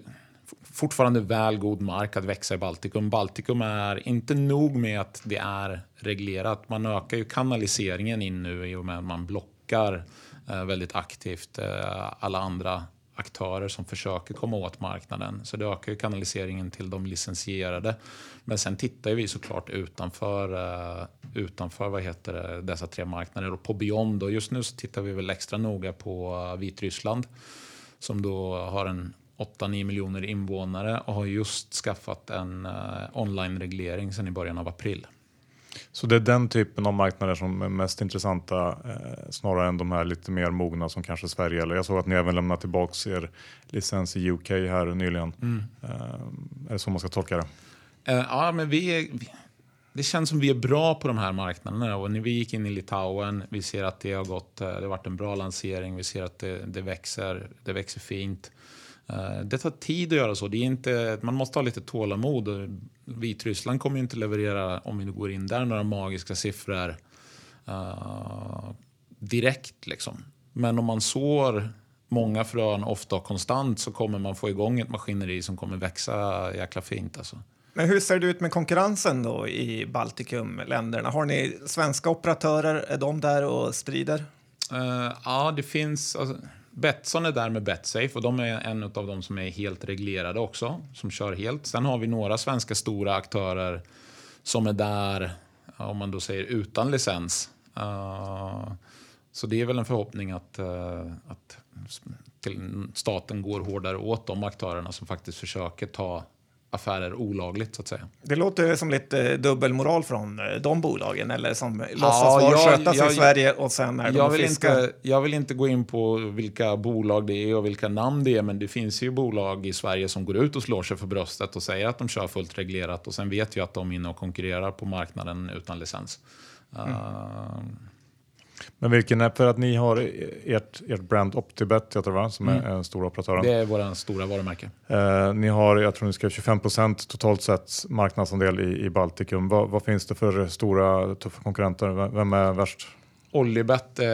fortfarande väl god mark att växa i Baltikum. Baltikum är inte nog med att det är reglerat. Man ökar ju kanaliseringen in nu i och med att man blockar uh, väldigt aktivt uh, alla andra aktörer som försöker komma åt marknaden. Så det ökar ju kanaliseringen till de licensierade. Men sen tittar vi såklart utanför, eh, utanför vad heter det, dessa tre marknader och på Beyond. Och just nu så tittar vi väl extra noga på eh, Vitryssland som då har en 8-9 miljoner invånare och har just skaffat en eh, online-reglering sedan i början av april. Så det är den typen av marknader som är mest intressanta eh, snarare än de här lite mer mogna som kanske Sverige eller jag såg att ni även lämnat tillbaks er licens i UK här nyligen. Mm. Eh, är det så man ska tolka det? Eh, ja, men vi, är, det känns som vi är bra på de här marknaderna. Och när vi gick in i Litauen, vi ser att det har gått, eh, det har varit en bra lansering, vi ser att det, det växer, det växer fint. Eh, det tar tid att göra så. Det är inte, man måste ha lite tålamod. Vitryssland kommer inte leverera, om vi nu går in där, några magiska siffror uh, direkt. Liksom. Men om man sår många frön, ofta och konstant, så kommer man få igång ett maskineri som kommer växa jäkla fint. Alltså. Men hur ser det ut med konkurrensen då i Baltikumländerna? Har ni svenska operatörer? Är de där och sprider? Uh, ja, det finns... Alltså, Betsson är där med Betsafe och de är en av de som är helt reglerade också, som kör helt. Sen har vi några svenska stora aktörer som är där, om man då säger utan licens. Uh, så det är väl en förhoppning att, uh, att staten går hårdare åt de aktörerna som faktiskt försöker ta affärer olagligt så att säga. Det låter som lite dubbelmoral från eh, de bolagen eller som ja, låtsas vara skötas jag, i Sverige och sen är jag de vill inte, Jag vill inte gå in på vilka bolag det är och vilka namn det är men det finns ju bolag i Sverige som går ut och slår sig för bröstet och säger att de kör fullt reglerat och sen vet vi att de är inne och konkurrerar på marknaden utan licens. Mm. Uh, men vilken är, för att ni har ert, ert brand Optibet, tror, va? som mm. är en stor operatör. Det är vår stora varumärke. Eh, ni har, jag tror ni skrev 25% totalt sett marknadsandel i, i Baltikum. Va, vad finns det för stora tuffa konkurrenter? Vem är värst? Olibet eh,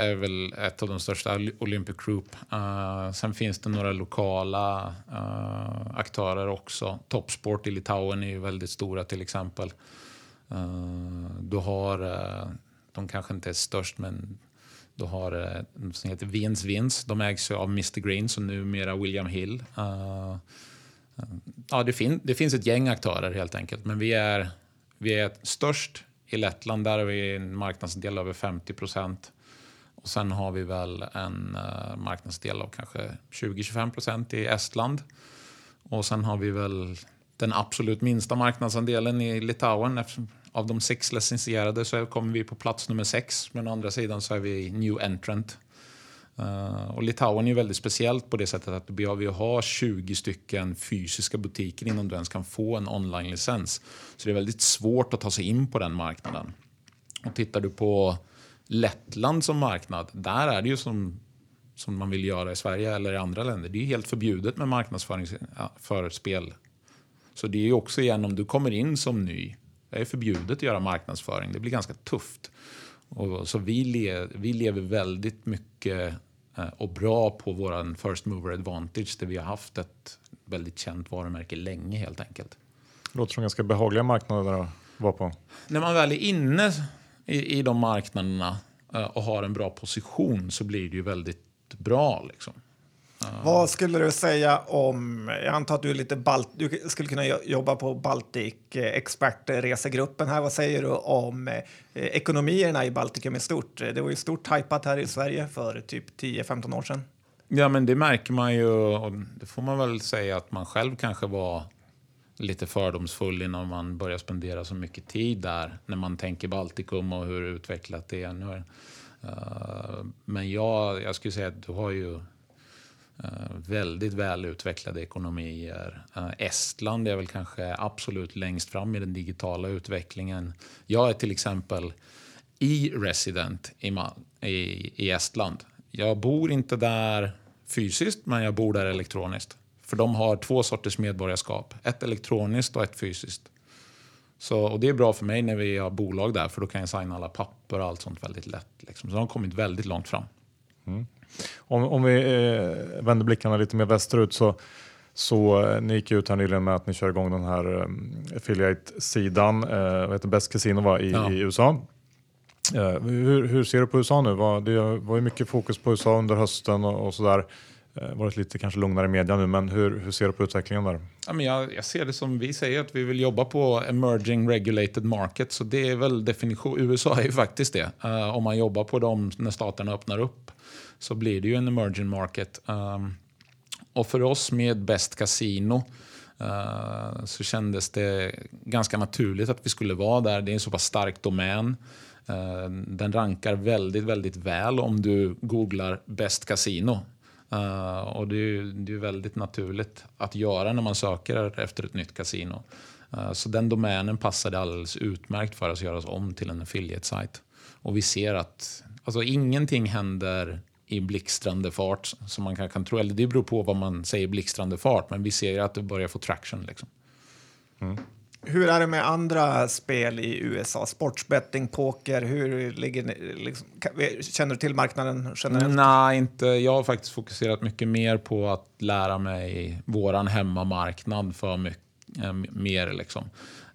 är väl ett av de största, Olympic Group. Uh, sen finns det några lokala uh, aktörer också. Topsport i Litauen är ju väldigt stora till exempel. Uh, du har de kanske inte är störst, men du har eh, något som heter Vins Vins. De ägs av Mr Green, som numera William Hill. Uh, ja, det, fin det finns ett gäng aktörer helt enkelt, men vi är, vi är störst i Lettland. Där har vi en marknadsdel över 50 procent. Och sen har vi väl en uh, marknadsdel av kanske 20-25 procent i Estland. Och sen har vi väl den absolut minsta marknadsandelen i Litauen eftersom av de sex licensierade så kommer vi på plats nummer sex. Men å andra sidan så är vi new entrant. Uh, och Litauen är väldigt speciellt på det sättet att du behöver ha 20 stycken fysiska butiker innan du ens kan få en online-licens. Så det är väldigt svårt att ta sig in på den marknaden. Och tittar du på Lettland som marknad, där är det ju som, som man vill göra i Sverige eller i andra länder. Det är helt förbjudet med marknadsföring för spel. Så det är ju också igen om du kommer in som ny det är förbjudet att göra marknadsföring. Det blir ganska tufft. Och, så vi, le, vi lever väldigt mycket eh, och bra på vår first mover advantage där vi har haft ett väldigt känt varumärke länge helt enkelt. Låter som ganska behagliga marknader att vara på. När man väl är inne i, i de marknaderna eh, och har en bra position så blir det ju väldigt bra. Liksom. Vad skulle du säga om, jag antar att du är lite balt, du skulle kunna jobba på Baltic expertresegruppen här. Vad säger du om eh, ekonomierna i Baltikum i stort? Det var ju stort hajpat här i Sverige för typ 10-15 år sedan. Ja, men det märker man ju och det får man väl säga att man själv kanske var lite fördomsfull innan man börjar spendera så mycket tid där när man tänker Baltikum och hur utvecklat det är nu. Eh, men jag, jag skulle säga att du har ju Eh, väldigt välutvecklade ekonomier. Eh, Estland är väl kanske absolut längst fram i den digitala utvecklingen. Jag är till exempel e-resident i, i, i Estland. Jag bor inte där fysiskt, men jag bor där elektroniskt. För de har två sorters medborgarskap. Ett elektroniskt och ett fysiskt. Så, och det är bra för mig när vi har bolag där, för då kan jag signa alla papper och allt sånt väldigt lätt. Liksom. Så de har kommit väldigt långt fram. Mm. Om, om vi eh, vänder blickarna lite mer västerut så så eh, ni gick ut här nyligen med att ni kör igång den här um, affiliate-sidan, eh, heter Best Casino va, i, ja. i USA. Eh, hur, hur, ser du på USA nu? Va, det var ju mycket fokus på USA under hösten och, och sådär. Eh, varit lite kanske lugnare i media nu, men hur, hur ser du på utvecklingen där? Ja, men jag, jag, ser det som vi säger, att vi vill jobba på emerging regulated market. Så det är väl definition, USA är ju faktiskt det. Uh, om man jobbar på dem när staterna öppnar upp så blir det ju en emerging market. Um, och för oss med Best Casino uh, så kändes det ganska naturligt att vi skulle vara där. Det är en så pass stark domän. Uh, den rankar väldigt, väldigt väl om du googlar Best Casino. Uh, och det är, det är väldigt naturligt att göra när man söker efter ett nytt kasino. Uh, så den domänen passade alldeles utmärkt för att göras om till en affiliate-sajt. Och vi ser att alltså, ingenting händer i blixtrande fart som man kan, kan tro. Eller det beror på vad man säger blixtrande fart, men vi ser att det börjar få traction. Liksom. Mm. Hur är det med andra spel i USA? Sportsbetting, poker, hur ligger liksom, Känner du till marknaden generellt? Nej, inte. Jag har faktiskt fokuserat mycket mer på att lära mig våran hemmamarknad för mycket äh, mer. Liksom.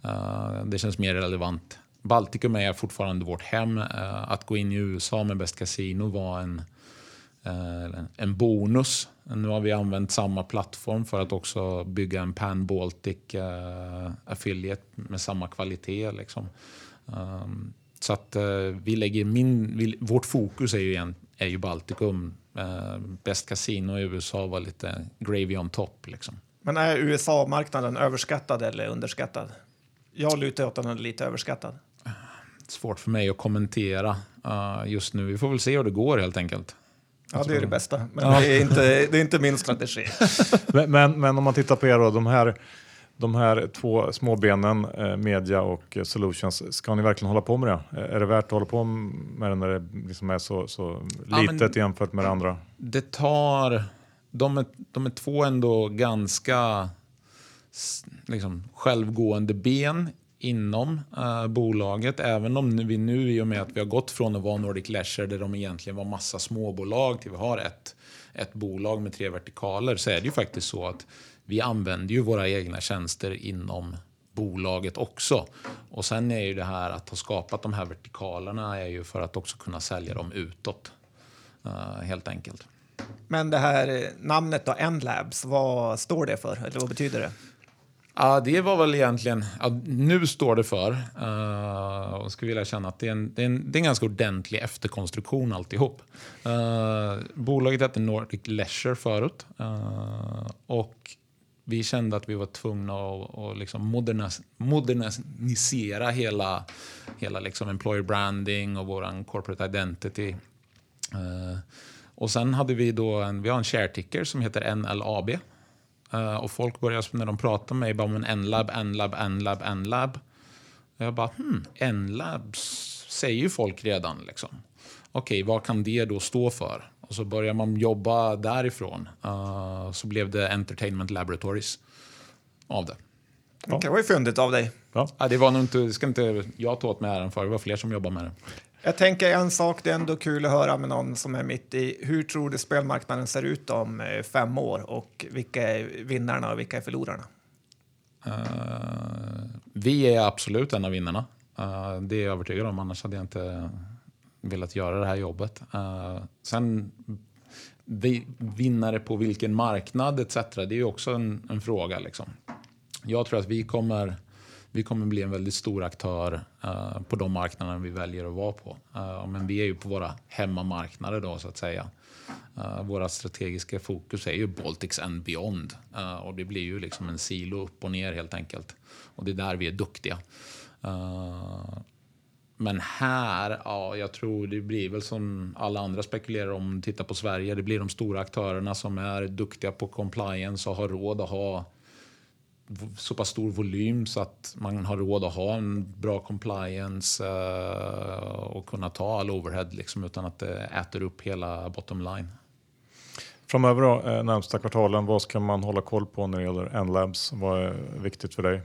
Uh, det känns mer relevant. Baltikum är fortfarande vårt hem. Uh, att gå in i USA med Best Casino var en uh, en bonus. Nu har vi använt samma plattform för att också bygga en Pan Baltic uh, affiliate med samma kvalitet. Liksom. Um, så att uh, vi lägger min, vi, vårt fokus är ju, är ju Baltikum. Uh, Best Casino i USA var lite gravy on top. Liksom. Men är USA-marknaden överskattad eller underskattad? Jag lutar åt att den är lite överskattad. Svårt för mig att kommentera uh, just nu. Vi får väl se hur det går helt enkelt. Ja, det är det bästa. Men ja. det, är inte, det är inte min strategi. men, men, men, om man tittar på er då, de här, de här två småbenen, eh, media och eh, solutions, ska ni verkligen hålla på med det? Är det värt att hålla på med det när det liksom är så, så litet ja, jämfört med det andra? Det tar... De är, de är två ändå ganska liksom, självgående ben inom uh, bolaget. Även om vi nu, i och med att vi har gått från att vara Nordic Leisure där de egentligen var massa småbolag till vi har ett, ett bolag med tre vertikaler så är det ju faktiskt så att vi använder ju våra egna tjänster inom bolaget också. Och sen är ju det här att ha skapat de här vertikalerna är ju för att också kunna sälja dem utåt. Uh, helt enkelt. Men det här eh, namnet då, Endlabs, vad står det för? Eller vad betyder det? Ja, det var väl egentligen... Ja, nu står det för. Uh, och skulle vilja känna att det är, en, det, är en, det är en ganska ordentlig efterkonstruktion alltihop. Uh, bolaget hette Nordic Leisure förut. Uh, och vi kände att vi var tvungna att, att liksom modernis modernisera hela, hela liksom employer branding och vår corporate identity. Uh, och sen hade vi då en, vi har en share ticker som heter NLAB. Uh, och folk börjar, när de pratar med mig, bara men NLab, NLab, NLab, NLab. Och jag bara, hmm, NLab säger ju folk redan. Liksom. Okej, okay, vad kan det då stå för? Och så börjar man jobba därifrån. Uh, så blev det Entertainment Laboratories av det. Ja. Det var ju fyndigt av dig. Ja. ja. det var nog inte, ska inte jag ta åt mig äran för, det var fler som jobbade med det. Jag tänker en sak, det är ändå kul att höra med någon som är mitt i. Hur tror du spelmarknaden ser ut om eh, fem år och vilka är vinnarna och vilka är förlorarna? Uh, vi är absolut en av vinnarna. Uh, det är jag övertygad om, annars hade jag inte velat göra det här jobbet. Uh, sen vi, vinnare på vilken marknad etc. Det är ju också en, en fråga. Liksom. Jag tror att vi kommer vi kommer bli en väldigt stor aktör uh, på de marknader vi väljer att vara på. Uh, men vi är ju på våra hemmamarknader då så att säga. Uh, våra strategiska fokus är ju Baltics and beyond. och det blir ju liksom en silo upp och ner helt enkelt. Och det är där vi är duktiga. men här, ja, jag tror det blir väl som alla andra spekulerar om, titta på Sverige, det blir de stora aktörerna som är duktiga på compliance och har råd att ha så pass stor volym så att man har råd att ha en bra compliance uh, och kunna ta all overhead liksom, utan att det äter upp hela bottom line. Framöver då, eh, närmsta kvartalen, vad ska man hålla koll på när det gäller N-labs? Vad är viktigt för dig?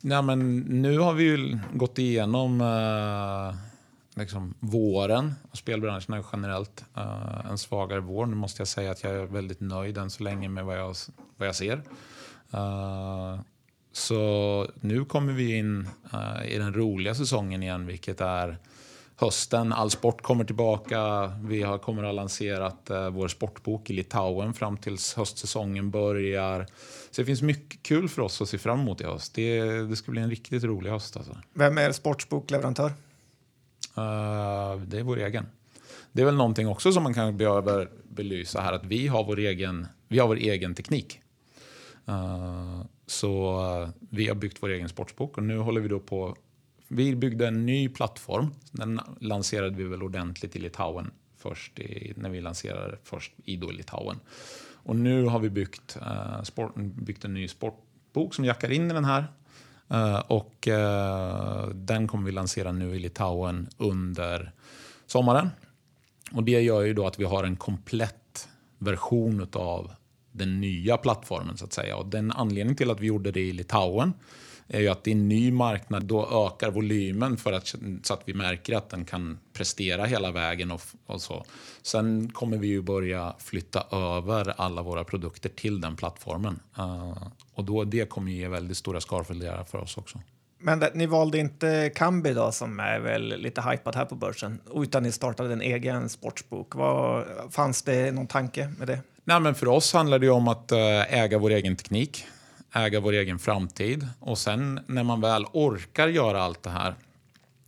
Ja, men nu har vi ju gått igenom uh, liksom våren och spelbranschen är generellt uh, en svagare vår. Nu måste jag säga att jag är väldigt nöjd än så länge med vad jag, vad jag ser. Uh, så nu kommer vi in uh, i den roliga säsongen igen, vilket är hösten. All sport kommer tillbaka. Vi har, kommer att ha lanserat uh, vår sportbok i Litauen fram tills höstsäsongen börjar. Så det finns mycket kul för oss att se fram emot i höst. Det, det ska bli en riktigt rolig höst. Alltså. Vem är sportsbokleverantör? Det är vår egen. Det är väl någonting också som man kan behöver belysa här, att vi har vår egen, vi har vår egen teknik. Eh, så uh, vi har byggt vår egen sportsbok och nu håller vi då på... Vi byggde en ny plattform. Den lanserade vi väl ordentligt i Litauen först i, när vi lanserade först Ido i Litauen. Och nu har vi byggt, uh, sport, byggt en ny sportbok som jackar in i den här. och den kommer vi lansera nu i Litauen under sommaren. Och det gör ju då att vi har en komplett version av den nya plattformen så att säga. Och den anledningen till att vi gjorde det i Litauen är ju att är en ny marknad då ökar volymen för att, så att vi märker att den kan prestera hela vägen. Och, och så. Sen kommer vi ju börja flytta över alla våra produkter till den plattformen. Uh, och då, det kommer ge väldigt stora skalfördelar för oss också. Men det, ni valde inte Kambi då, som är väl lite hypat här på börsen, utan ni startade en egen sportsbok. Var, fanns det någon tanke med det? Nej, men för oss handlar det om att eh, äga vår egen teknik, äga vår egen framtid. Och sen när man väl orkar göra allt det här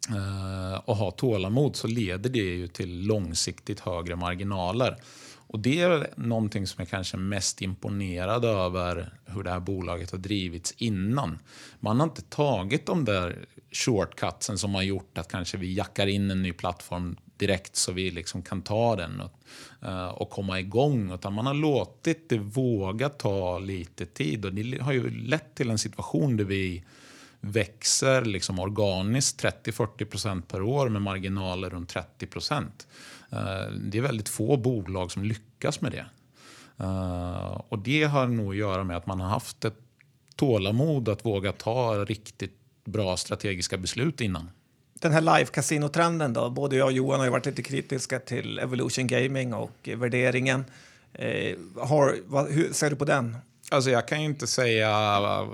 eh, och ha tålamod så leder det ju till långsiktigt högre marginaler. Och det är någonting som jag kanske är mest imponerad över hur det här bolaget har drivits innan. Man har inte tagit de där shortcutsen som har gjort att kanske vi jackar in en ny plattform direkt så vi liksom kan ta den och, eh, och komma igång. Utan man har låtit det våga ta lite tid. Och det har ju lett till en situation där vi växer liksom organiskt 30-40% per år med marginaler runt 30 eh, det är väldigt få bolag som lyckas med det. Eh, och det har nog att göra med att man har haft ett tålamod att våga ta riktigt bra strategiska beslut innan den här live-casino-trenden då? Både jag och Johan har varit lite kritiska till Evolution Gaming och värderingen. Eh, har, vad, hur ser du på den? Alltså jag kan ju inte säga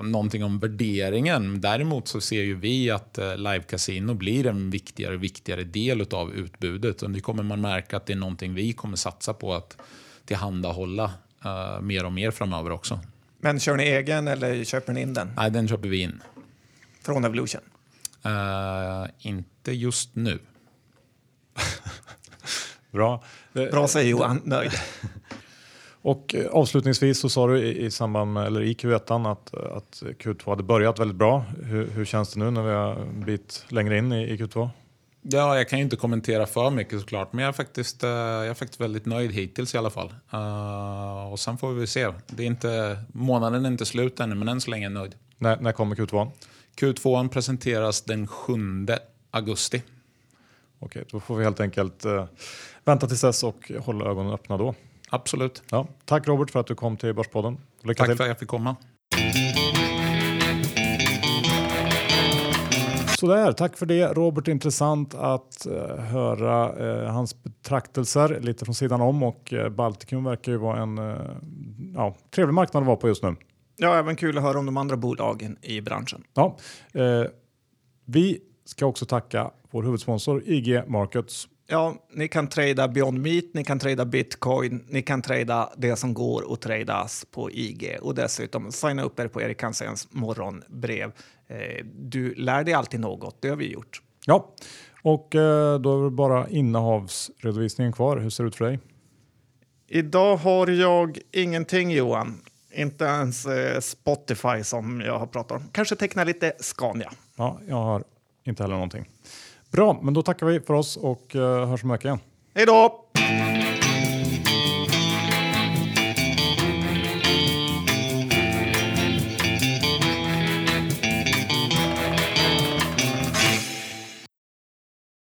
någonting om värderingen. Däremot så ser ju vi att eh, live-casino blir en viktigare och viktigare del av utbudet. Och det kommer man märka att det är någonting vi kommer satsa på att tillhandahålla uh, mer och mer framöver också. Men kör ni egen eller köper ni in den? Nej, den köper vi in. Från Evolution? Uh, inte just nu. Bra. Bra säger Johan, nöjd. Och eh, avslutningsvis så sa du i, samband med, eller i Q1 att, att Q2 hade börjat väldigt bra. Hur, hur känns det nu när vi har en bit längre in i, i Q2? Ja, jag kan ju inte kommentera för mycket såklart, men jag är faktiskt, uh, jag är faktiskt väldigt nöjd hittills i alla fall. Uh, och sen får vi se. Det är inte, månaden är inte slut ännu, men än så länge är jag nöjd. När, när kommer Q2? Q2 presenteras den 7 augusti. Okej, då får vi helt enkelt eh, vänta tills dess och hålla ögonen öppna då. Absolut. Ja, tack Robert för att du kom till Börspodden. Lycka tack till. för att jag fick komma. Sådär, tack för det Robert. Intressant att uh, höra uh, hans betraktelser lite från sidan om och uh, Baltikum verkar ju vara en ja, trevlig marknad att vara på just nu. Ja, även kul att höra om de andra bolagen i branschen. Ja, vi ska också tacka vår huvudsponsor IG Markets. Ja, ni kan trada Beyond Meat, ni kan trada bitcoin, ni kan trada det som går att tradas på IG och dessutom signa upp er på Erik Hansens morgonbrev. Eh, du lär dig alltid något, det har vi gjort. Ja, och eh, då är det bara innehavsredovisningen kvar. Hur ser det ut för dig? Idag har jag ingenting Johan. Inte ens eh, Spotify som jag har pratat om. Kanske teckna lite Scania. Ja, jag har inte heller någonting. Bra, men då tackar vi för oss och hörs om igen. Hej då!